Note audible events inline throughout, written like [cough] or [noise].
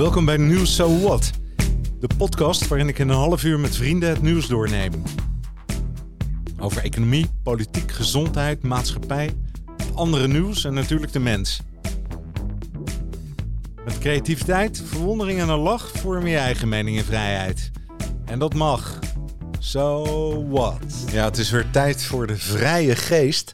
Welkom bij Nieuws So What, de podcast waarin ik in een half uur met vrienden het nieuws doorneem. Over economie, politiek, gezondheid, maatschappij, andere nieuws en natuurlijk de mens. Met creativiteit, verwondering en een lach vorm je eigen mening en vrijheid. En dat mag. So what? Ja, het is weer tijd voor de vrije geest.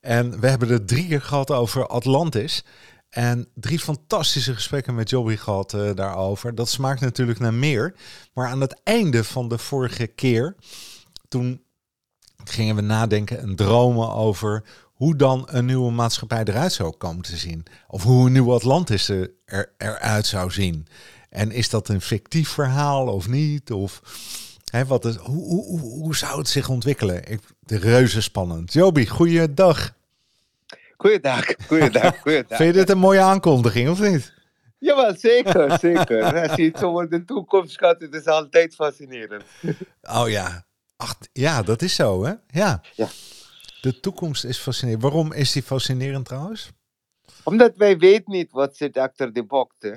En we hebben er drie keer gehad over Atlantis. En drie fantastische gesprekken met Jobby gehad uh, daarover. Dat smaakt natuurlijk naar meer. Maar aan het einde van de vorige keer, toen gingen we nadenken en dromen over hoe dan een nieuwe maatschappij eruit zou komen te zien. Of hoe een nieuwe Atlantis er, eruit zou zien. En is dat een fictief verhaal of niet? Of hè, wat is, hoe, hoe, hoe zou het zich ontwikkelen? Ik, de reuze spannend. Joby, goeiedag. Goeiedag, goeiedag, [laughs] goeiedag. Vind je dit een mooie aankondiging of niet? Jawel, zeker, zeker. Als je iets over de toekomst gaat, het is altijd fascinerend. Oh ja, Ach, ja, dat is zo hè? Ja. ja. De toekomst is fascinerend. Waarom is die fascinerend trouwens? Omdat wij weten niet wat zit achter de. Hè?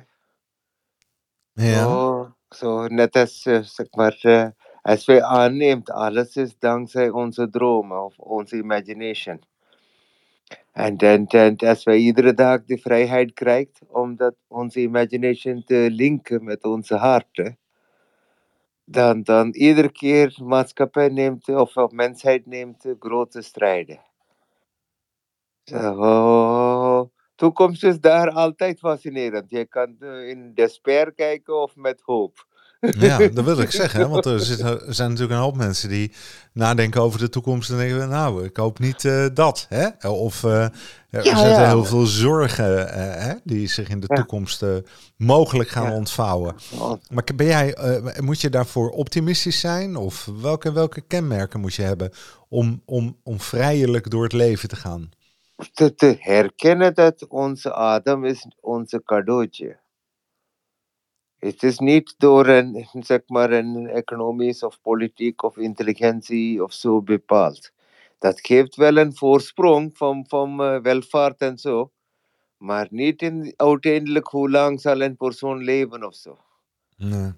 Ja. Zo, zo net als, uh, zeg maar, uh, als wij aanneemt, alles is dankzij onze dromen of onze imagination. En, en, en als wij iedere dag de vrijheid krijgen om dat, onze imagination te linken met onze harten, dan, dan iedere keer maatschappij neemt, of, of mensheid neemt grote strijden. Zo, toekomst is daar altijd fascinerend. Je kan in despair kijken of met hoop. Ja, dat wil ik zeggen. Want er, er zijn natuurlijk een hoop mensen die nadenken over de toekomst en denken, nou, ik hoop niet uh, dat. Hè? Of uh, er ja, zitten ja. heel veel zorgen uh, hè, die zich in de ja. toekomst mogelijk gaan ontvouwen. Maar ben jij, moet je daarvoor optimistisch zijn? Of welke, welke kenmerken moet je hebben om, om, om vrijelijk door het leven te gaan? Te, te herkennen dat onze adem is onze cadeautje. Het is niet door een, [laughs] zeg maar, een economisch of politiek of intelligentie of zo bepaald. Dat geeft wel een voorsprong van, van uh, welvaart en zo, maar niet in, uiteindelijk hoe lang zal een persoon leven of zo. Nee.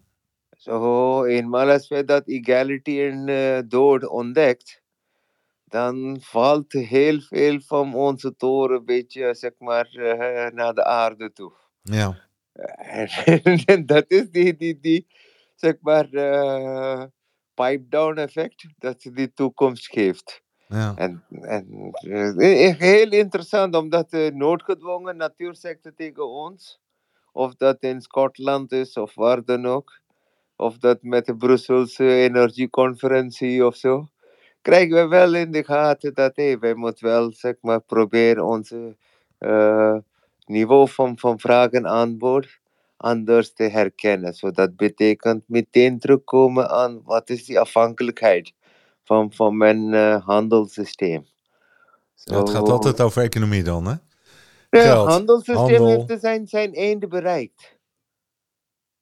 Zo, eenmaal als wij dat egality en uh, dood ontdekt, dan valt heel veel van onze toren een beetje, zeg maar, uh, naar de aarde toe. Ja. [laughs] En dat is die, die, die zeg maar, uh, pipe-down effect dat die toekomst geeft. Ja. En, en uh, heel interessant, omdat de noodgedwongen natuursector tegen ons, of dat in Schotland is of waar dan ook, of dat met de Brusselse energieconferentie of zo, krijgen we wel in de gaten dat hey, wij moeten wel zeg maar, proberen onze uh, niveau van, van vraag en aanbod anders te herkennen. So dat betekent meteen terugkomen aan wat is die afhankelijkheid van, van mijn uh, handelssysteem. So, ja, het gaat altijd over economie dan, hè? Het handelssysteem handel. heeft zijn, zijn einde bereikt.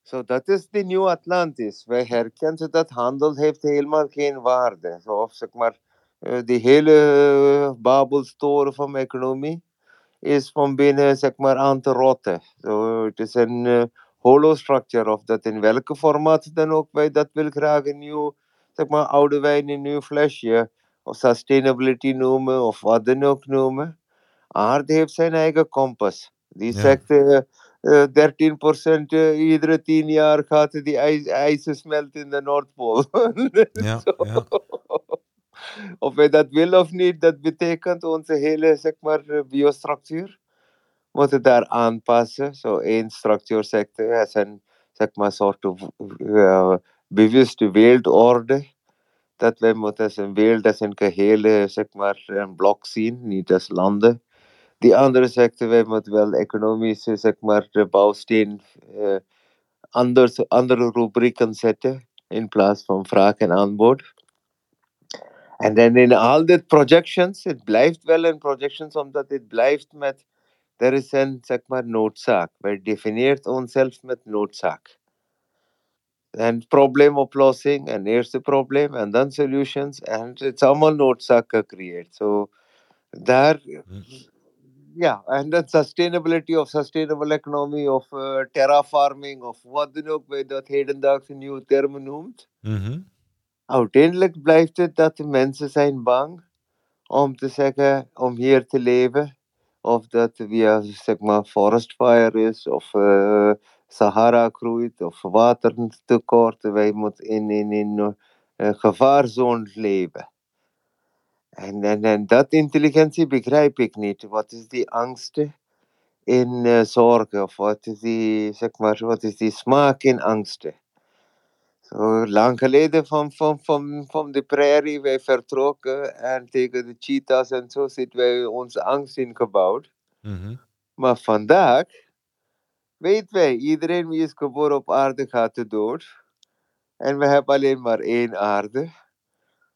So, dat is de nieuwe Atlantis. Wij herkennen dat handel heeft helemaal geen waarde. So, of zeg maar, uh, die hele babelstoren van economie is van binnen zeg maar, aan te rotten. So, het is een uh, hollow structure, of dat in welke formaat dan ook wij dat wil graag een nieuw, zeg maar, oude wijn in een nieuw flesje, of sustainability noemen, of wat dan ook noemen. Aarde heeft zijn eigen kompas. Die ja. zegt uh, uh, 13% iedere 10 jaar gaat die ijs, ijs smelten in de Noordpool. [laughs] ja, ja of wij dat willen of niet, dat betekent onze hele zeg maar, biostructuur moeten daar aanpassen. Zo één structuursector is een zeg maar, soort uh, bewuste wereldorde. Dat wij moeten als een wereld als een gehele zeg maar, een blok zien, niet als landen. Die andere sector, wij moeten wel economische zeg maar, de bouwsteen uh, andere rubrieken zetten in plaats van vraag en aanbod. En dan in al dit projections, het blijft wel een projections omdat het blijft met, er is een zeg maar noodzaak. Wij definieert onszelf met noodzaak. En probleemoplossing, en eerste probleem, en dan solutions, en het is allemaal noodzaak gecreëerd. So, daar, ja, en dat sustainability of sustainable economy of uh, terraforming of wat dan ook wij dat hedendaagse nieuwe termen noemt. Mhm. Uiteindelijk blijft het dat de mensen zijn bang om te zeggen, om hier te leven. Of dat via, zeg maar, forest fire is, of uh, Sahara groeit, of watertekort. Wij moeten in, in, in uh, gevaarzone leven. En, en, en dat intelligentie begrijp ik niet. Wat is die angst in uh, zorgen? Of wat is die, zeg maar, wat is die smaak in angsten? Zo lang geleden van, van, van, van de prairie wij vertrokken en tegen de cheetahs en zo zitten wij onze angst ingebouwd. Mhm. Maar vandaag weten wij, iedereen wie is geboren op aarde gaat er dood. En we hebben alleen maar één aarde.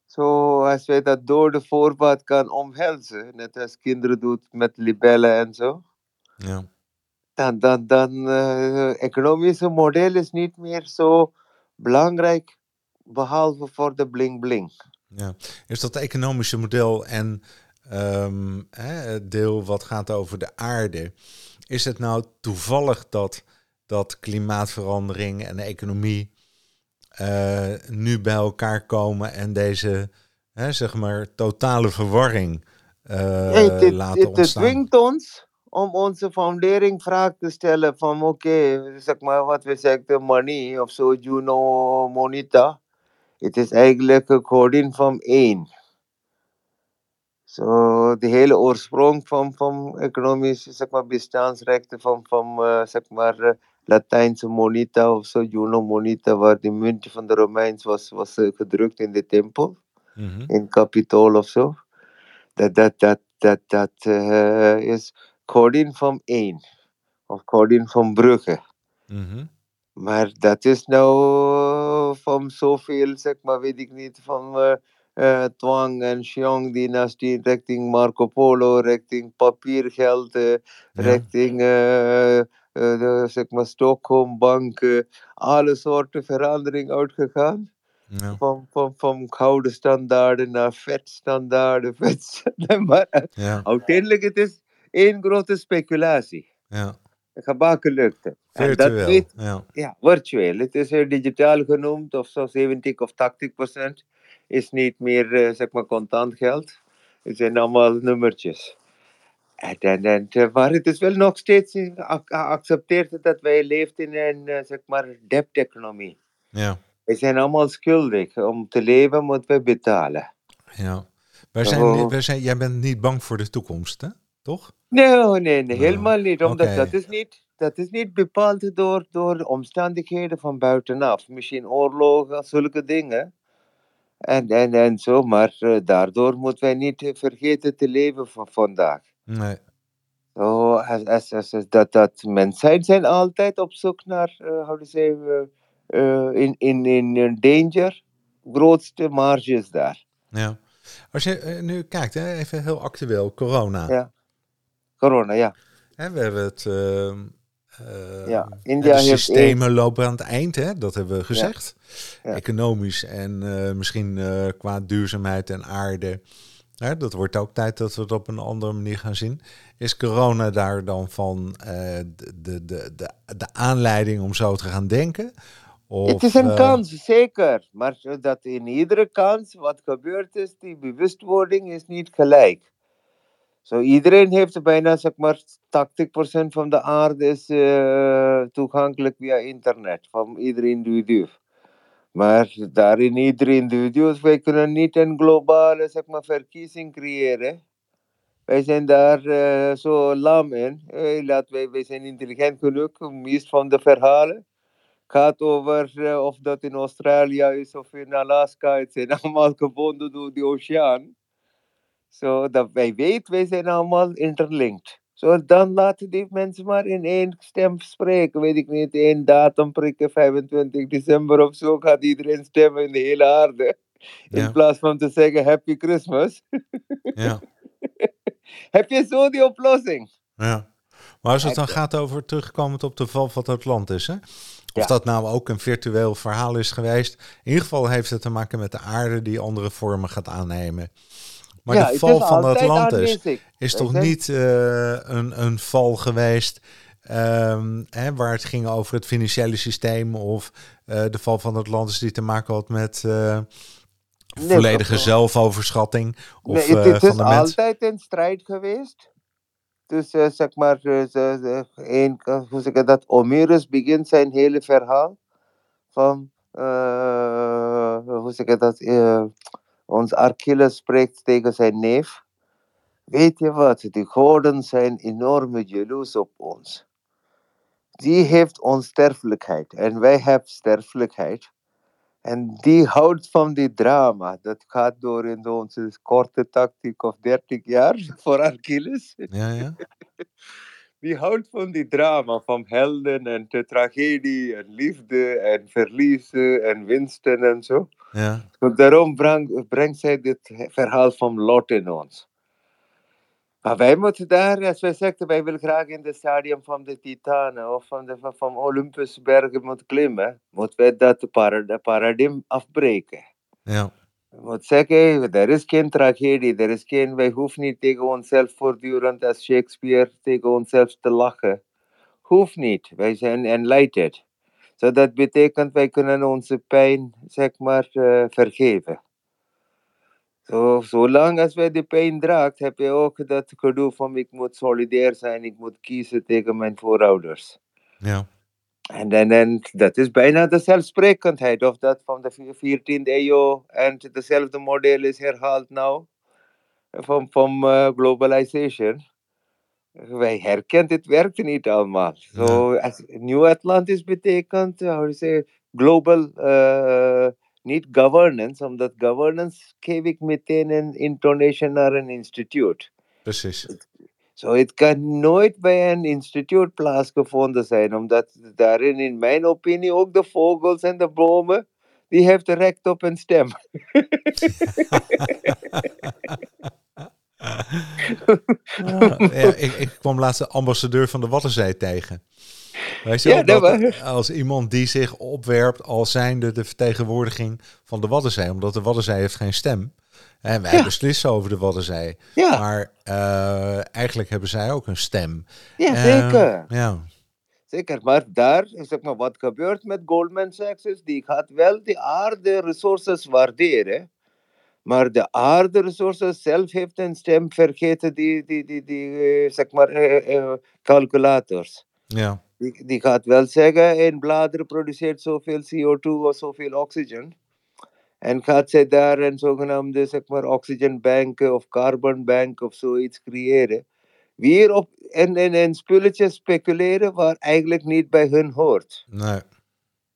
Zo, als wij dat door de voorbaat kan omhelzen, net als kinderen doen met libellen en zo, Ja. dan, dan, dan eh, economische model is niet meer zo belangrijk, behalve voor de bling bling. Ja. Is dat economische model en ehm, het deel wat gaat over de aarde, is het nou toevallig dat, dat klimaatverandering en de economie eh, nu bij elkaar komen en deze, hè, zeg maar, totale verwarring eh, Nee, laten het, het ontstaan? dwingt ons om onze foundering vraag te stellen van oké, zeg maar wat we zeggen, money of zo, Juno Monita. Het is eigenlijk een godin van één. Zo, de hele oorsprong van, van economische zeg maar, bestaansrechten van, van eh, zeg maar, eh, Latijnse monita of zo, Juno Monita, waar de munt van de Romeins was, was eh, gedrukt in de tempel Mhm. in Capitool of zo. Dat, dat, dat, dat, dat eh, is Godin van één. Of Godin van Brugge. Mhm. Maar dat is nou eh, van zoveel, zeg maar, weet ik niet, van eh, Twang en Xiong dynastie richting Marco Polo, richting papiergeld, richting eh, eh, de, zeg maar, Stockholm Bank, eh, alle soorten verandering uitgegaan. Ja. Van, van, van gouden standaarden naar vetstandaarden, [laughs] vetstandaarden. Maar Ja. uiteindelijk het is één grote speculatie. Ja. Gebakken lukte. En dat Virtueel. weet, Ja. ja, virtueel. Het is er digitaal genoemd, of zo 70 of 80 procent is niet meer eh, zeg maar contant geld. Het zijn allemaal nummertjes. En, en, en, eh, maar het is wel nog steeds eh, ac- geaccepteerd dat wij leven in een eh, zeg maar debt-economie. Ja. We zijn allemaal schuldig. Om te leven moeten we betalen. ja. Wij zijn, wij zijn, jij bent niet bang voor de toekomst, hè? Toch? Nee, nee, nee, helemaal niet. Omdat dat, is niet dat is niet bepaald door, door omstandigheden van buitenaf. Misschien oorlogen, zulke dingen. En, en, en zo, maar eh, daardoor moeten wij niet vergeten te leven van vandaag. Nee. Zo, als, als, als, als dat, dat mensheid zijn altijd op zoek naar, uh, to say, eh, in, in, in danger. Grootste marge is daar. Ja. Als je nu kijkt, hè, even heel actueel, corona. Ja. Corona, ja. Hè, we hebben het. ehm, eh, Ja, India de heeft systemen lopen aan het eind, hè? dat hebben we gezegd. Ja. Economisch en eh, misschien eh, qua duurzaamheid en aarde. Dat wordt ook tijd dat we het op een andere manier gaan zien. Is corona daar dan van eh, de, de, de, de, de aanleiding om zo te gaan denken? Of, het is een kans, zeker. Maar dat in iedere kans wat gebeurd is, die bewustwording is niet gelijk. Zo iedereen heeft bijna zeg maar 80% van de aarde is eh, toegankelijk via internet van ieder individu. Maar daarin ieder individu, wij kunnen niet een globale zeg maar, verkiezing creëren. Wij zijn daar eh, zo lam in. Eh, laat wij, wij zijn intelligent genoeg, meest van de verhalen gaat over uh, of dat in Australië is of in Alaska. Het zijn [laughs] allemaal gebonden door de oceaan. Zo so, dat wij weten, wij zijn allemaal interlinked. Zo dan laten die mensen maar in één stem spreken. Weet ik niet, één datum prikken, 25 december of zo, gaat iedereen stemmen in de hele aarde. In plaats van te zeggen Happy Christmas. Ja, [laughs] Heb je zo die oplossing? ja. Maar als het dan gaat over terugkomend op de val van Atlantis, hè? Of Ja. dat nou ook een virtueel verhaal is geweest. In ieder geval heeft het te maken met de aarde die andere vormen gaat aannemen. Maar ja, de val van Atlantis is toch niet eh, een, een val geweest ehm, hè, waar het ging over het financiële systeem of eh, de val van Atlantis die te maken had met eh, Nee, volledige zelfoverschatting of nee, het, het van is de mens. altijd een strijd geweest. Dus zeg maar, een, hoe zeg ik dat? Homerus begint zijn hele verhaal van, hoe zeg ik dat? Ons Achilles spreekt tegen zijn neef. Weet je wat? De goden zijn enorm jaloers op ons. Die heeft onsterfelijkheid en wij hebben sterfelijkheid. En die houdt van die drama. Dat gaat door in onze korte tactiek of 30 jaar [laughs] voor Achilles. Ja, ja. Die houdt van die drama, van helden en de tragedie en liefde en verliezen en winsten en zo. ja. Dus daarom breng- brengt zij dit verhaal van Lot in ons. Maar wij moeten daar, als wij zeggen, wij willen graag in het stadium van de Titanen of van de van, Olympusbergen moeten klimmen, moeten wij dat para- paradigma afbreken. ja. Moet zeggen, er is geen tragedie, er is geen, wij hoeven niet tegen onszelf voortdurend als Shakespeare tegen onszelf te lachen. Hoeft niet, wij zijn enlightened. So dat betekent, wij kunnen onze pijn, zeg maar, eh, vergeven. Zo, zolang als wij de pijn draagt, heb je ook dat gedoe van ik moet solidair zijn, ik moet kiezen tegen mijn voorouders. ja. En, en, en dat is bijna de zelfsprekendheid of dat van de 14e eeuw en dezelfde model is herhaald nou van, van eh, globalization. Wij herkennen het werkt niet allemaal. Zo, als New Atlantis betekent, how to say, global, eh, niet governance, omdat governance geef ik meteen een intonation naar een instituut. Precies. Zo, het kan nooit bij een instituut plaatsgevonden zijn, omdat daarin, in mijn opinie, ook de vogels en de bomen, die heeft recht op een stem. ja, ik, ik kwam laatst de ambassadeur van de Waddenzee tegen. Weet je Ja, dat, als iemand die zich opwerpt als zijnde de vertegenwoordiging van de Waddenzee, omdat de Waddenzee heeft geen stem. En wij Ja. beslissen over de Waddenzee. Ja, Maar eh, eigenlijk hebben zij ook een stem. ja Eh, zeker. ja, Zeker, maar daar, zeg maar, wat gebeurt met Goldman Sachs is, die gaat wel de aarde resources waarderen, maar de aarde resources zelf heeft een stem vergeten die, die, die, die eh, zeg maar, eh, eh, calculators. ja, Die, die gaat wel zeggen, een blader produceert zoveel CO2 of zoveel oxygen. En gaat zij daar een zogenaamde zeg maar, oxygenbank of carbonbank of zoiets creëren. Weer op een, een, een spulletje speculeren waar eigenlijk niet bij hun hoort. nee,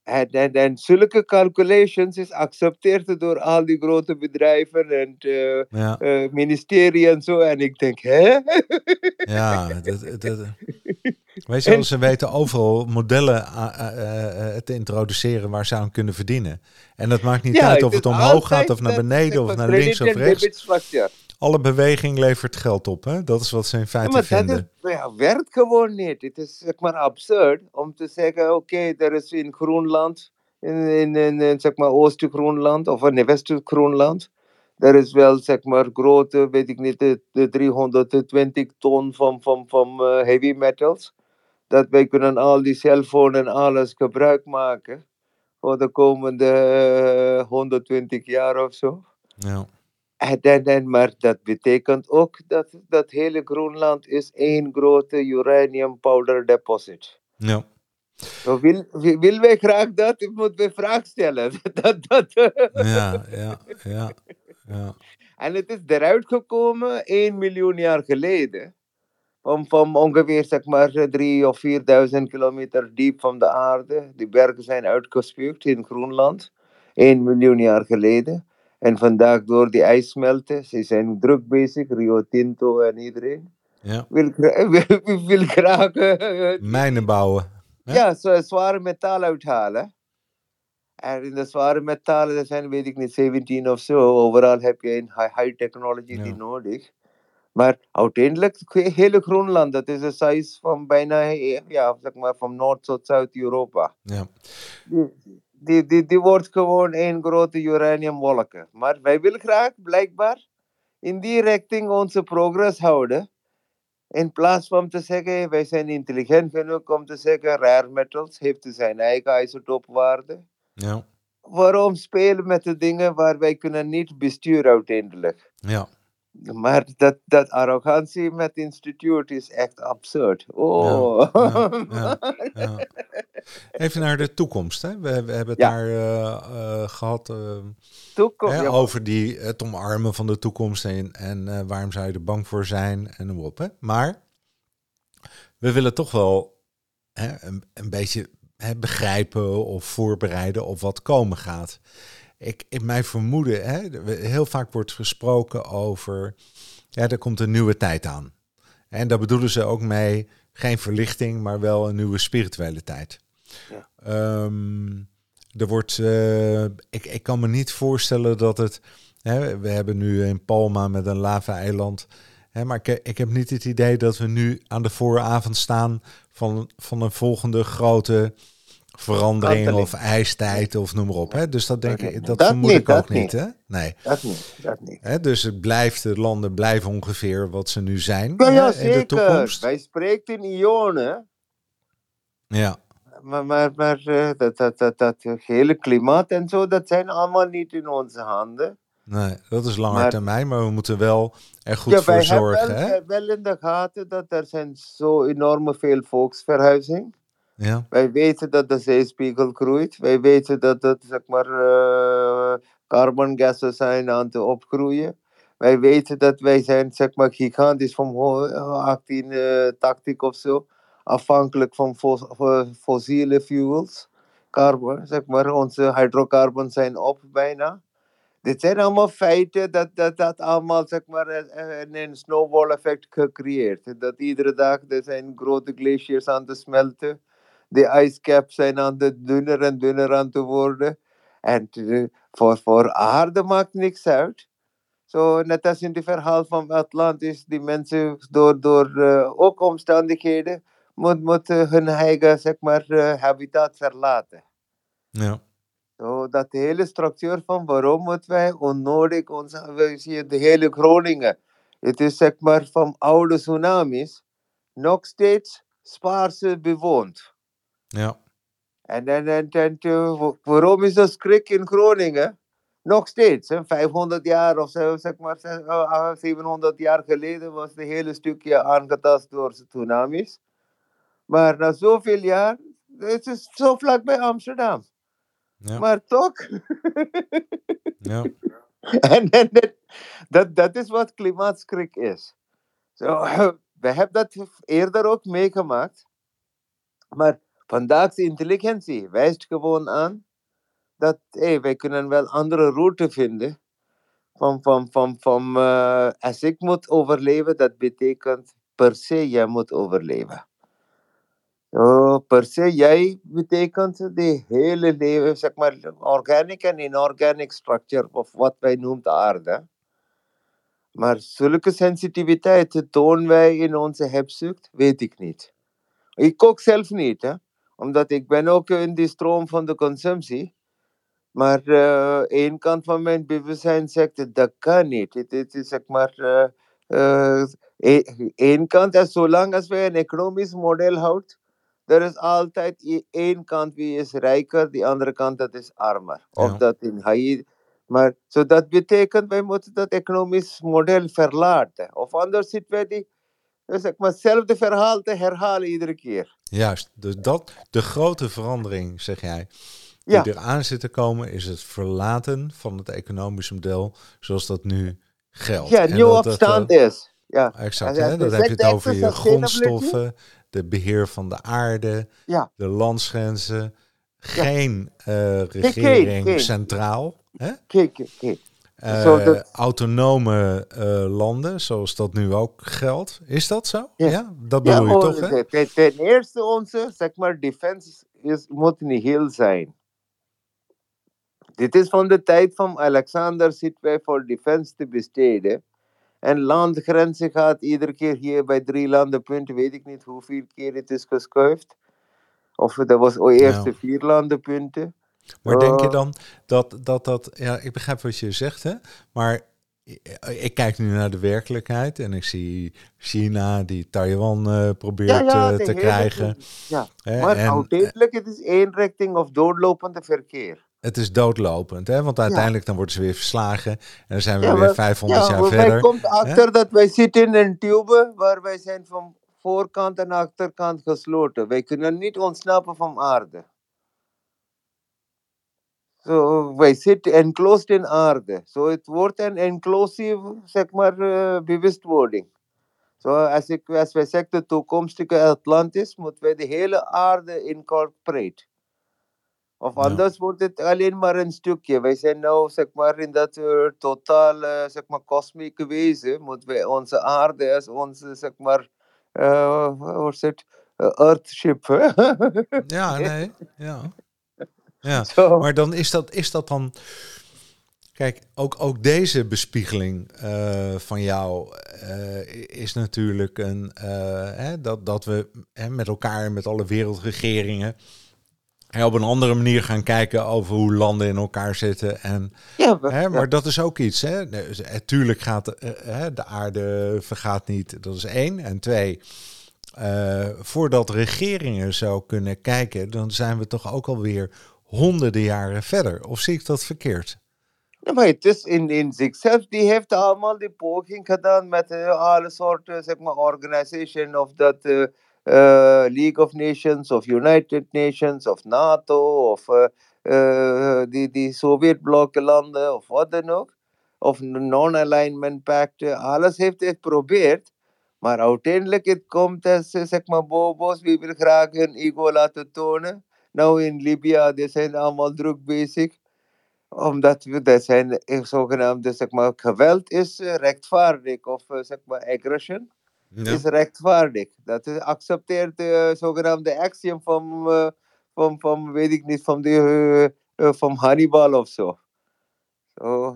En, en, en zulke calculations is geaccepteerd door al die grote bedrijven en eh, ja, eh, ministerie en zo. En ik denk, hè? ja. Dat, dat, [laughs] weet je wel, ze weten overal modellen a- eh, eh, te introduceren waar ze aan kunnen verdienen. En dat maakt niet uit of is het omhoog gaat of naar beneden of naar links of rechts. Alle beweging levert geld op, hè? Dat is wat ze in Ja, feite maar dat vinden. is, ja, werkt gewoon niet. Het is zeg maar absurd om te zeggen, oké, er is in Groenland, in, in, in, in, zeg maar Oost-Groenland of in West-Groenland, er is wel zeg maar grote, weet ik niet, de, de 320 ton van, van, van eh, heavy metals. Dat wij kunnen al die cellfoon en alles gebruik maken voor de komende eh, 120 jaar of zo. Ja, En, en, en, maar dat betekent ook dat dat hele Groenland is één grote uranium powder deposit. ja, Zo wil, wil, wil wij graag dat? Ik moet weer vraag stellen. [laughs] dat, dat, ja, ja, ja, ja. en het is eruit gekomen 1 miljoen jaar geleden. Van, van ongeveer zeg maar 3 of 4000 kilometer diep van de aarde. Die bergen zijn uitgespuugd in Groenland. 1 miljoen jaar geleden. En vandaag door die ijsmelten, ze zijn druk bezig, Rio Tinto en iedereen. ja. Wil, [laughs] wil, wil graag eh, Mijnen bouwen. hè? ja, zo, zware metaal uithalen. En in de zware metalen, er zijn weet ik niet, 17 of zo. Overal heb je een high, high technology die Ja. nodig. Maar uiteindelijk, hele Groenland, dat is de size van bijna, eh, ja, zeg maar, van Noord tot Zuid-Europa. Ja, Die, die, die, wordt gewoon één grote uraniumwolken. Maar wij willen graag, blijkbaar, in die richting onze progress houden. In plaats van te zeggen, wij zijn intelligent genoeg om te zeggen, rare metals heeft zijn eigen isotoopwaarde. Ja. Waarom spelen met de dingen waar wij kunnen niet besturen uiteindelijk? Ja. Maar dat, dat arrogantie met het instituut is echt absurd. Oh. Ja, ja, [laughs] ja, Even naar de toekomst. Hè. We, we hebben het daar uh, uh, gehad uh, toekomst, hè, over die, het omarmen van de toekomst en, en waarom zou je er bang voor zijn en op. Hè. Maar we willen toch wel hè, een, een beetje hè, begrijpen of voorbereiden op wat komen gaat ik, in mijn vermoeden, hè, heel vaak wordt gesproken over, ja, er komt een nieuwe tijd aan. En daar bedoelen ze ook mee, geen verlichting, maar wel een nieuwe spirituele tijd. Ja. Ehm, er wordt, uh, ik, ik kan me niet voorstellen dat het, hè, we hebben nu in Palma met een lava-eiland, maar ik, ik heb niet het idee dat we nu aan de vooravond staan van, van een volgende grote verandering of ijstijd of noem maar op. Hè? Dus dat denk ik, dat, vermoed ik ook niet. Hè? Nee. Dat niet. Dat niet. Hè? Dus het blijft, de landen blijven ongeveer wat ze nu zijn ja, ja, zeker. in de toekomst. Wij spreken in ionen. Ja. Maar, maar, maar uh, dat, dat, dat, dat hele klimaat en zo, dat zijn allemaal niet in onze handen. Nee, dat is langer maar, termijn, maar we moeten wel er goed ja, voor zorgen. Wij hebben wel, wel in de gaten dat er zijn zo enorme veel volksverhuizing Wij weten dat de zeespiegel groeit. Wij weten dat het, zeg maar, uh, carbongassen zijn aan het opgroeien. Wij weten dat wij zijn, zeg maar, gigantisch van 1880 of zo. Afhankelijk van fossiele fuels. Carbon, zeg maar, onze hydrocarbons zijn op bijna. Dit zijn allemaal feiten dat dat, dat allemaal zeg maar, een, een snowball effect gecreëerd. Dat iedere dag er zijn grote glaciers aan te smelten de ijscaps zijn aan de dunner en dunner aan te worden. En voor, voor aarde maakt niks uit. Zo, net als in het verhaal van Atlantis, die mensen door, door uh, ook omstandigheden moeten moet hun eigen zeg maar, uh, habitat verlaten. Ja. Zo, dat hele structuur van waarom moeten wij onnodig, ons, we zien de hele Groningen, het is zeg maar van oude tsunamis, nog steeds spaarse bewoond. Ja. En, en, en, en waarom is dat schrik in Groningen? Nog steeds, hè? 500 jaar of zeg maar, 700 jaar geleden was het hele stukje aangetast door tsunamis. Maar na zoveel jaar, het is zo vlak bij Amsterdam. Ja. Maar toch. [laughs] ja. [laughs] en, en dat, dat, dat is wat klimaatschrik is. So, we hebben dat eerder ook meegemaakt. Maar Vandaagse intelligentie wijst gewoon aan dat hey, wij kunnen wel andere route vinden. Van, van, van, van uh, als ik moet overleven, dat betekent per se jij moet overleven. So, per se jij betekent de hele leven, zeg maar, organic en inorganic structure, of wat wij noemen de aarde. Maar zulke sensitiviteit tonen wij in onze hebzucht, weet ik niet. Ik ook zelf niet. Hè? Omdat ik ben ook in die stroom van de consumptie. Maar uh, één kant van mijn bewustzijn zegt, dat kan niet. Het, is zeg maar uh, uh, één kant, en zolang als wij een economisch model houden, er is altijd één kant wie is rijker, die andere kant dat is armer. Ja. Of dat in high, maar so dat betekent, wij moeten dat economisch model verlaten. Of anders zitten wij die zeg maar, hetzelfde verhaal te herhalen iedere keer. Juist, dus dat, de grote verandering, zeg jij, die ja. eraan zit te komen, is het verlaten van het economische model zoals dat nu geldt. Ja, nieuw opstand is. Ja. Exact, hè? dan heb je het over je grondstoffen, de beheer van de aarde, ja. de landsgrenzen, geen uh, regering kijk, centraal. Hè? Kijk, kijk. Uh, autonome uh, landen, zoals dat nu ook geldt. Is dat zo? Ja, ja dat bedoel ja, je toch? Hè? Ten, ten, eerste, onze zeg maar, defense is, moet niet heel zijn. Dit is van de tijd van Alexander zitten wij voor defense te besteden. En landgrenzen gaat iedere keer hier bij drie landenpunten, weet ik niet hoeveel keer het is geschuift. Of dat was eerst nou. vier landenpunten. Maar denk je dan dat dat, dat ja, ik begrijp wat je zegt, hè? Maar ik kijk nu naar de werkelijkheid en ik zie China die Taiwan uh, probeert Ja, ja, de te krijgen. Ja, Hè, maar en, eh, uiteindelijk het is één richting of doorlopende verkeer. het is doodlopend, hè? want uiteindelijk dan worden ze weer verslagen en dan zijn we weer maar- 500 Ja, jaar verder. komt achter dat wij zitten in een tube waar wij zijn van voorkant en achterkant gesloten. Wij kunnen niet ontsnappen van aarde. Zo, wij zitten enclosed in aarde. Zo, het wordt een inclusive, zeg maar, eh, bewustwording. Zo, als, ik, als wij zeggen de toekomstige Atlantis, moeten wij de hele aarde incorporate. Of Ja. anders wordt het alleen maar een stukje. Wij zijn nou, zeg maar, in dat uh, totale, zeg maar, kosmische wezen, moeten wij onze aarde als onze, zeg maar, uh, hoe het, Uh, Earthship. Ja, [laughs] nee, ja. Ja. [laughs] Zo. Maar dan is dat, is dat dan. Kijk, ook, ook deze bespiegeling eh, van jou eh, is natuurlijk een. eh, hè, dat, dat we hè, met elkaar, met alle wereldregeringen. hè, op een andere manier gaan kijken over hoe landen in elkaar zitten. En, Ja, maar, hè, ja. maar dat is ook iets. Hè. Natuurlijk gaat eh, hè, de aarde vergaat niet. Dat is één. En twee. voordat regeringen zo kunnen kijken, dan zijn we toch ook alweer honderden jaren verder. Of zie ik dat verkeerd? Ja, maar het is in, in zichzelf, die heeft allemaal die poging gedaan met uh, alle soorten, zeg maar, organization of dat uh, uh, League of Nations of United Nations of NATO of die, die Sovjet-bloklanden of wat dan ook. Of non-alignment pact, alles heeft het geprobeerd. Maar uiteindelijk het komt uh, zeg maar, bobo's, wie wil graag hun ego laten tonen. Nou in Libië, die zijn allemaal druk bezig omdat we, dat zijn eh, zogenaamde zeg maar, geweld is uh, rechtvaardig of uh, zeg maar aggression Ja. is rechtvaardig. Dat is accepteert de uh, zogenaamde axiom van, uh, van, van, weet ik niet, van, de, uh, van Hannibal of zo. So,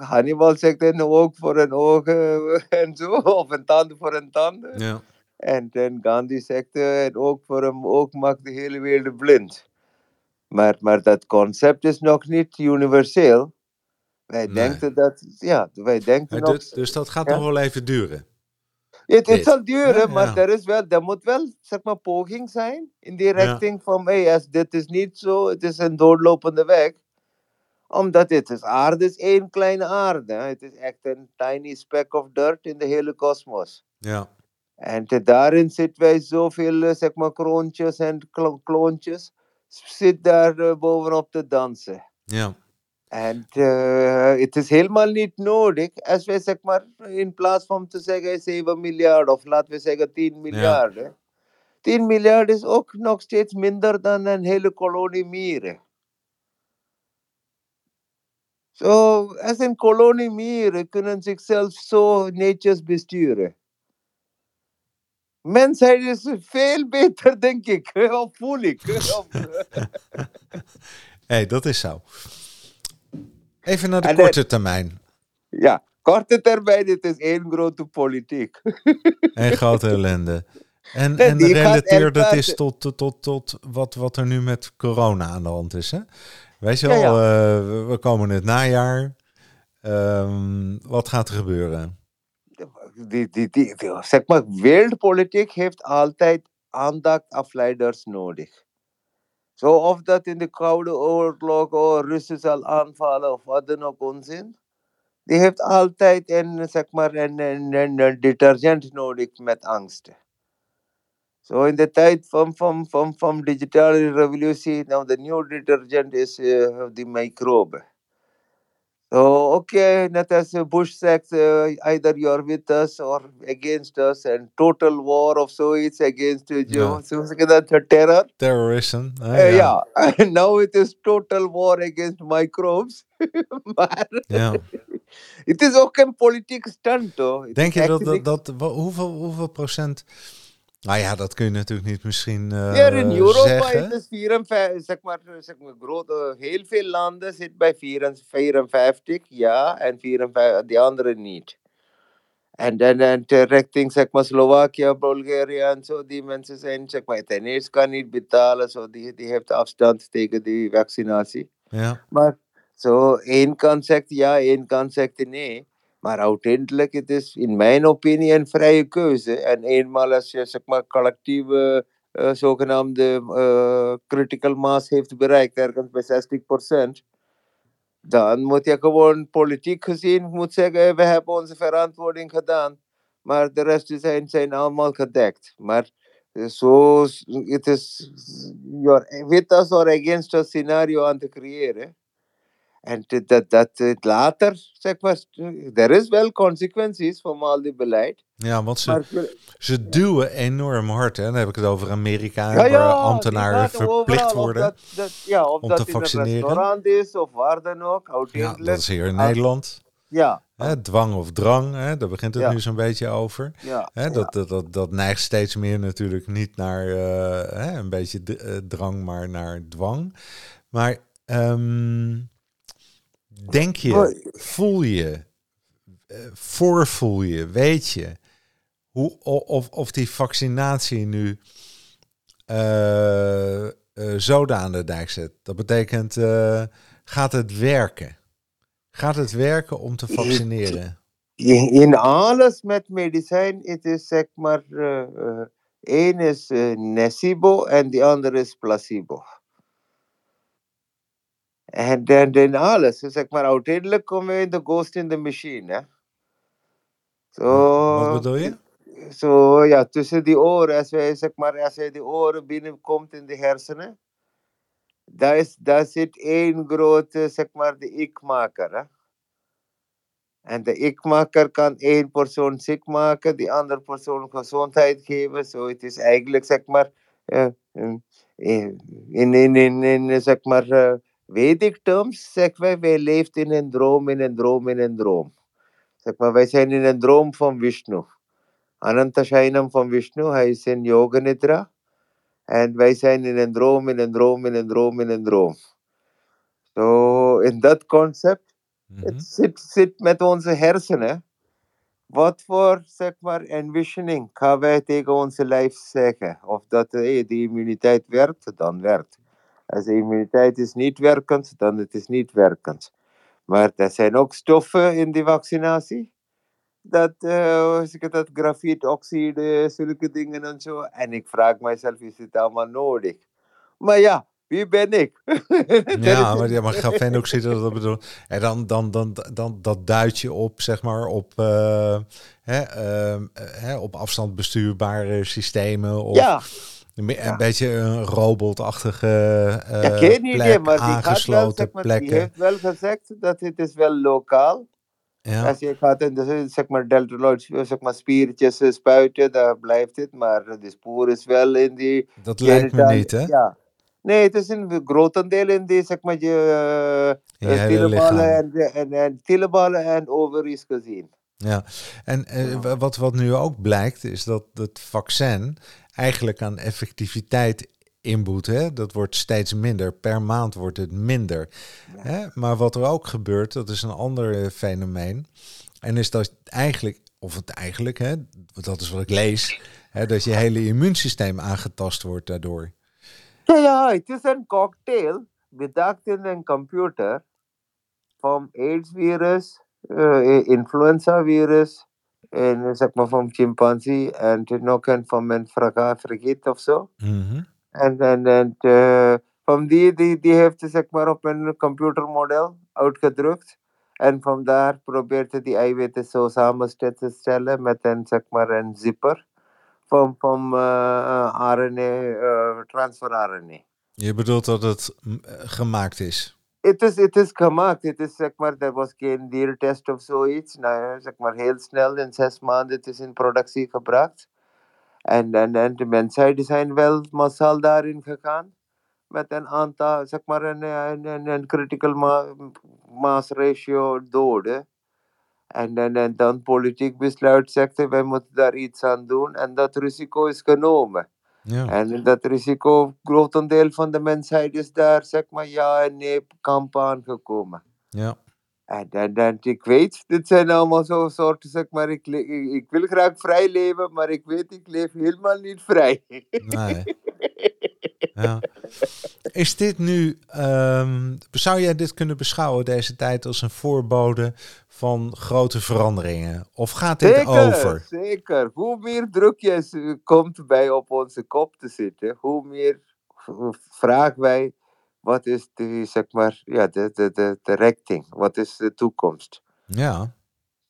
Hannibal zegt een oog voor een oog [laughs] en zo, of een tand voor een tand. Ja. En dan Gandhi zegt een oog voor een oog maakt de hele wereld blind. Maar, maar dat concept is nog niet universeel. Wij Nee. denken dat, ja, wij denken nog. dus, dus dat gaat Ja. nog wel even duren. Het, het zal duren, Ja, maar ja. er, is wel, er moet wel zeg maar, poging zijn in die richting van hey, als dit is niet zo, het is een doorlopende weg. Omdat het is aarde is één kleine aarde. Het is echt een tiny speck of dirt in de hele kosmos. Ja. En daarin zitten wij zoveel zeg maar, kroontjes en klo- kloontjes. Zit daar eh, bovenop te dansen. Ja. En eh, het is helemaal niet nodig als wij zeg maar in plaats van te zeggen 7 miljard of laten we zeggen 10 miljard. hè. 10 miljard is ook nog steeds minder dan een hele kolonie mieren. Zo, als een kolonie mieren kunnen zichzelf zo netjes besturen. Mensheid is veel beter, denk ik. [laughs] Of [laughs] voel ik. Hey, dat is zo. Even naar de En korte termijn. ja, korte termijn, het is één grote politiek. [laughs] En grote ellende. En, en relateer dat is tot, tot, tot, tot wat, wat er nu met corona aan de hand is. Hè? Weet je wel, ja. eh, we- we komen in het najaar. Ehm, wat gaat er gebeuren? Die, die, die, die- zeg maar, wereldpolitiek heeft altijd aandachtsafleiders nodig. Zo of dat in de Koude Oorlog of Russen zal aanvallen of wat dan ook onzin. Die heeft altijd een, zeg maar, een, een, een, een detergent nodig met angst. Zo in de tijd van, van, van, van digitale revolutie, nou de nieuwe detergent is uh, die microbe. So, okay, uh, Bush zegt, uh, either you're with us or against us, and total war of zoiets against uh, Joe. Ja. Zo zeg je dat, uh, terror? Terrorism. Yeah. Uh, ja, [laughs] now it is total war against microbes. maar Ja. het is ook een politiek stunt, hoor. Het Denk is je dat, dat, dat hoeveel, hoeveel procent... Nou ja, dat kun je natuurlijk niet misschien eh, Hier in Europa zeggen. is het 54, zeg maar, zeg maar grote, heel veel landen zitten bij 54, ja, en 54, die andere niet. En dan en zeg maar, Slovakia, Bulgarije en zo, die mensen zijn, zeg maar, eerste kan niet betalen, zo die, die heeft afstand tegen die vaccinatie. Ja. Maar zo, één kant zegt ja, één kant zegt nee. Maar uiteindelijk het is in mijn opinie een vrije keuze. En eenmaal als je zeg maar, collectieve uh, zogenaamde uh, critical mass heeft bereikt, ergens bij 60%, dan moet je gewoon politiek gezien moet zeggen, we hebben onze verantwoording gedaan. Maar de rest zijn, zijn allemaal gedekt. Maar zo, het is your with us or against us scenario aan te creëren. En dat, dat later, zeg maar, er is wel consequenties van al die beleid. Ja, want ze, ze duwen enorm hard. Hè? Dan heb ik het over Amerika, ja, waar ambtenaren verplicht worden dat, dat, ja, of om dat te vaccineren. Restaurant is of waar dan ook. Ja, dat is hier in Nederland. Ja. Hè, dwang of drang, hè, daar begint het nu zo'n beetje over. Ja. Hè, dat, dat, dat, dat, neigt steeds meer natuurlijk niet naar uh, hè, een beetje uh, drang, maar naar dwang. Maar um, denk je, voel je, uh, voorvoel je, weet je hoe, of, of die vaccinatie nu uh, uh, zoden aan de dijk zet? Dat betekent, uh, gaat het werken? Gaat het werken om te vaccineren? In alles met medicijn, het is zeg maar, één is nocebo en de andere is placebo. En dan, dan alles, zeg maar, uiteindelijk komen we in de ghost in the machine. Hè? So, Wat bedoel je? Zo ja, tussen die oren, als, wij, zeg maar, als die oren binnenkomt in de hersenen, daar, is, daar zit één grote, zeg maar, de ikmaker. Hè? En de ikmaker kan één persoon ziek maken, die andere persoon gezondheid geven. Zo, het is eigenlijk, zeg maar, uh, in, in, in, in, in zeg maar, uh, Vedic terms, zeg wij, wij leven in een droom, in een droom, in een droom. Zeg maar, wij zijn in een droom van Vishnu. Ananta Shainam van Vishnu, hij is in Yoga Nidra. En wij zijn in een droom, in een droom, in een droom, in een droom. So, in dat concept, mm -hmm. het zit, zit met onze hersenen. Wat voor, zeg maar, envisioning gaan wij tegen onze lijf zeggen? Of dat hey, de immuniteit werkt, dan werkt. Als de immuniteit is niet werkend, dan het is niet werkend. Maar er zijn ook stoffen in die vaccinatie. Dat, uh, dat grafietoxide, zulke dingen en zo. En ik vraag mezelf, is het allemaal nodig? Maar ja, wie ben ik? [laughs] ja, maar, ja, maar grafeenoxide, dat bedoel En dan, dan, dan, dan dat duidt je op, zeg maar, op, uh, hè, uh, hè, op afstand bestuurbare systemen. Of, ja. Een, beetje een robotachtige uh, ja, geen plek, idee, maar aangesloten die, wel, plekken. die heeft wel gezegd dat het is wel lokaal. Ja. Als je gaat in de zeg maar, deltoïd, zeg maar, spiertjes spuiten, daar blijft het. Maar de spoor is wel in die... Dat lijkt me niet, hè? Ja. Nee, het is een grotendeel in die, zeg maar, je uh, en, en, en, teleballen en ovaries gezien. Ja, en uh, wat, wat nu ook blijkt, is dat het vaccin eigenlijk aan effectiviteit inboet. Hè? Dat wordt steeds minder. Per maand wordt het minder. Ja. Hè? Maar wat er ook gebeurt, dat is een ander fenomeen. En is dat eigenlijk, of het eigenlijk, hè, dat is wat ik lees, hè, dat je hele immuunsysteem aangetast wordt daardoor. Ja, ja, het is een cocktail bedacht in een computer van AIDS-virus, uh, influenza-virus, en zeg maar van chimpansee en nog een van mijn vergeet of zo. Mm -hmm. En, en, en uh, van die, die, die heeft zeg maar op een computermodel uitgedrukt. En van daar probeert hij die eiwitten zo samen te stellen met een, zeg maar, een zipper van, van uh, RNA, uh, transfer RNA. Je bedoelt dat het gemaakt is? Het is, het is gemaakt. Het is, zeg maar, er was geen diertest of zoiets. Nou, zeg maar, heel snel in zes maanden het is in productie gebracht. En, en, en de mensheid zijn wel massaal daarin gegaan. Met een aantal, zeg maar, een, critical ma mass ratio doden. En, en, en dan politiek besluit zegt, wij moeten daar iets aan doen. En dat risico is genomen. Ja. En dat risico, grotendeel van de mensheid is daar, zeg maar, ja en nee kamp aangekomen. Ja. En, en, en ik weet, dit zijn allemaal zo soorten, zeg maar, ik, ik, ik, wil graag vrij leven, maar ik weet, ik leef helemaal niet vrij. Nee. [laughs] Ja. is dit nu, ehm, zou jij dit kunnen beschouwen, deze tijd, als een voorbode van grote veranderingen? Of gaat dit Zeker, over? zeker. Hoe meer drukjes komt bij op onze kop te zitten, hoe meer vragen wij wat is de, zeg maar, ja, de, de, de, de richting? Wat is de toekomst? Ja.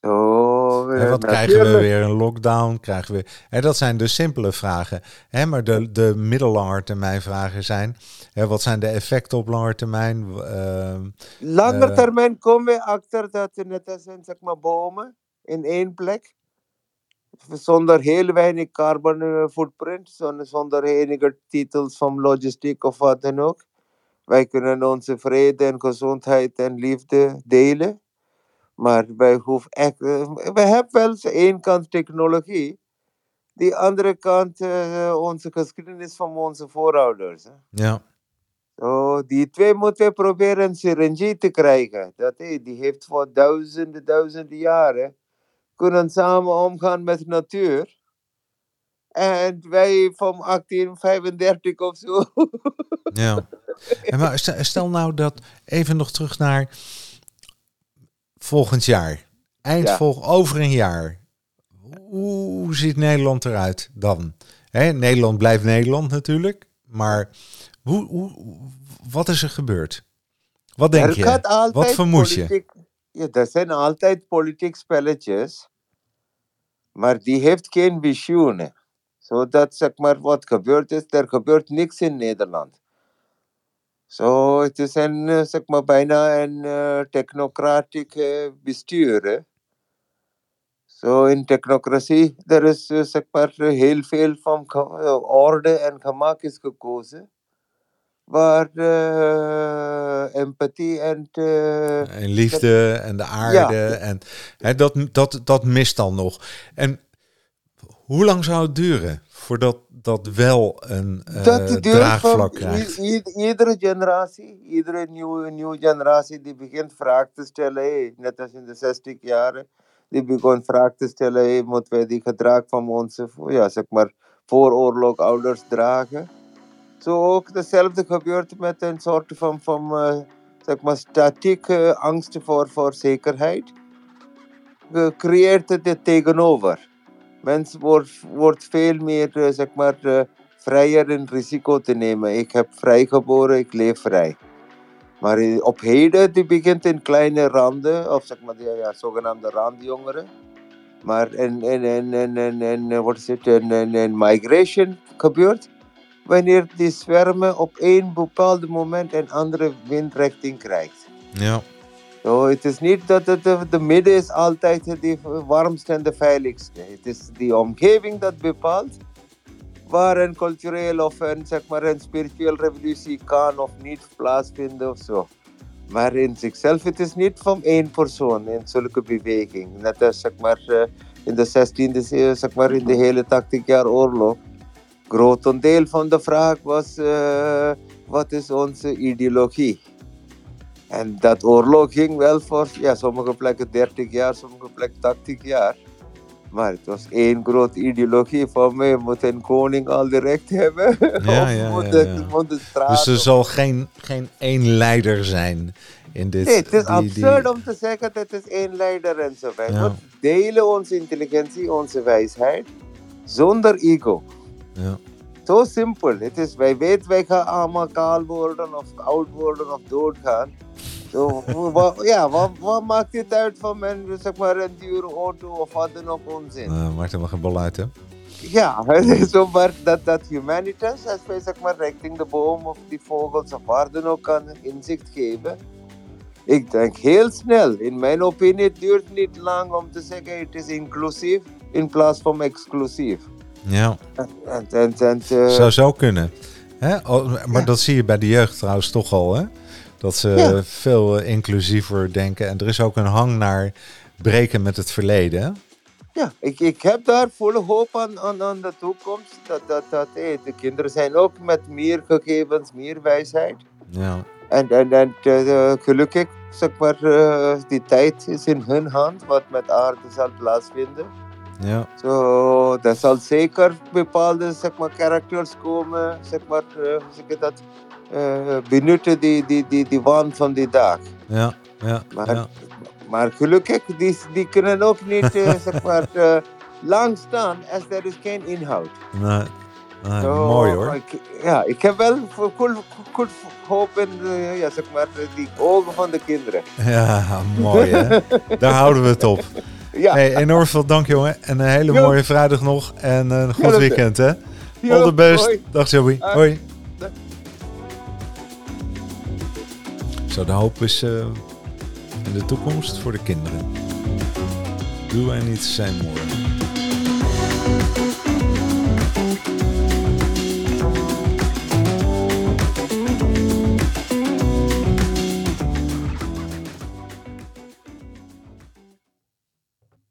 Zo, En eh, wat krijgen we weer? Een lockdown? Krijgen we... Hè, dat zijn de simpele vragen. Hè, maar de, de middellange termijn vragen zijn... Hè, wat zijn de effecten op lange termijn? W- ehm, Langer Eh. termijn komen we achter dat er net als een, zeg maar, bomen in één plek. Zonder heel weinig carbon eh, footprint, zonder, zonder enige titels van logistiek of wat dan ook. Wij kunnen onze vrede en gezondheid en liefde delen. Maar wij hoeven echt. eh, we hebben wel eens één kant technologie, die andere kant eh, onze geschiedenis van onze voorouders. Hè. ja. Zo, die twee moeten we proberen een syringie te krijgen. Dat, die heeft voor duizenden, duizenden jaren kunnen samen omgaan met natuur. En wij van 1835 of zo. Ja. [laughs] En maar stel nou dat, even nog terug naar volgend jaar. Eind Ja. vol, over een jaar. Hoe ziet Nederland eruit dan? Hè, Nederland blijft Nederland natuurlijk. Maar hoe, hoe, wat is er gebeurd? Wat denk er je? Wat vermoed je? Ja, er zijn altijd politiek spelletjes. Maar die heeft geen visioenen. Zodat, zeg maar, wat gebeurd is, er gebeurt niks in Nederland. Zo, het is een, zeg maar, bijna een eh, technocratisch eh, bestuur. Zo, in technocratie, er is, zeg maar, heel veel van orde en gemak is gekozen. Waar empathie en eh, En liefde en de aarde. En, hè, dat, dat, dat mist dan nog. En hoe lang zou het duren voordat dat wel een eh, dat duurt draagvlak krijgt? iedere generatie, iedere nieuwe, nieuwe generatie die begint vragen te stellen, hey, net als in de 60 jaren, die begon vragen te stellen, hey, moeten wij die gedrag van onze ja, zeg maar, vooroorlog ouders dragen? Zo ook hetzelfde gebeurt met een soort van, van eh, zeg maar, statieke angst voor, voor zekerheid. Gecreëerd het tegenover. Mens wordt, wordt veel meer, eh, zeg maar, eh, vrijer in risico te nemen. Ik heb vrij geboren, ik leef vrij. Maar eh, op heden, die begint in kleine randen, of zeg maar, de ja, zogenaamde randjongeren. Maar in, in, in, in, in, wat het, in migration gebeurt, wanneer die zwermen op één bepaald moment een andere windrichting krijgt. Ja, Zo, het is niet dat het, de, de midden is altijd de warmste en de veiligste. Het is die omgeving dat bepaalt waar een cultureel of een, zeg maar, een spiritueel revolutie kan of niet plaatsvinden of zo. Maar in zichzelf, het is niet van één persoon in zulke beweging. Net als zeg maar, eh, in de 16e eeuw, zeg maar, in de hele 80 jaar oorlog. Grotendeel van de vraag was, eh, wat is onze ideologie? En dat oorlog ging wel voor ja, sommige plekken 30 jaar, sommige plekken 80 jaar. Maar het was één grote ideologie. Voor mij moet een koning al de recht hebben. Ja, [laughs] of ja, moet, ja, ja. moet dus er zal geen, geen één leider zijn in dit. Nee, het is die- die- absurd om te zeggen dat het is één leider en zo. Wij Ja. delen onze intelligentie, onze wijsheid, zonder ego. Ja. Zo simpel. Het is, wij weten, wij gaan allemaal kaal worden of oud worden of doodgaan. Ja, wat, wat maakt het uit van een, zeg maar, een dure auto of wat dan ook onzin? Nou, maakt helemaal geen bal uit, hè? Ja, [laughs] zo, maar dat, dat humanitas, als wij zeg maar richting de boom of die vogels of waar dan ook kan inzicht geven. Ik denk heel snel, in mijn opinie, het duurt niet lang om te zeggen het is inclusief in plaats van exclusief. Ja, En, en, en, eh, zou zo kunnen. Hè? Oh, maar Ja. dat zie je bij de jeugd trouwens toch al, hè? Dat ze Ja. veel eh, inclusiever denken. En er is ook een hang naar breken met het verleden. Ja, ik, ik heb daar volle hoop aan, aan, aan de toekomst. Dat, dat, dat, hey, de kinderen zijn ook met meer gegevens, meer wijsheid. Ja, En, en, en eh, gelukkig, zeg maar, eh, die tijd is in hun hand, wat met aarde zal plaatsvinden. Ja. Zo, daar zal zeker bepaalde zeg maar, characters komen, zeg maar, uh, hoe zeg dat, benutten die, die, die, die waan van die dag. Ja, ja, Maar, ja. maar gelukkig, die, die kunnen ook niet uh, zeg maar, uh, [laughs] lang staan als er is geen inhoud. Nee. mooi hoor. Ik, ja, ik heb wel goed, goed hoop in uh, ja, zeg maar, die ogen van de kinderen. Ja, mooi hè. [laughs] Daar houden we het op. Ja. Hey, enorm veel dank jongen. En een hele Jo. mooie vrijdag nog. En een goed weekend hè. All the best. hoi. Dag Joey. Hoi. Zo, de hoop is eh, in de toekomst voor de kinderen. Doe wij niet zijn morgen.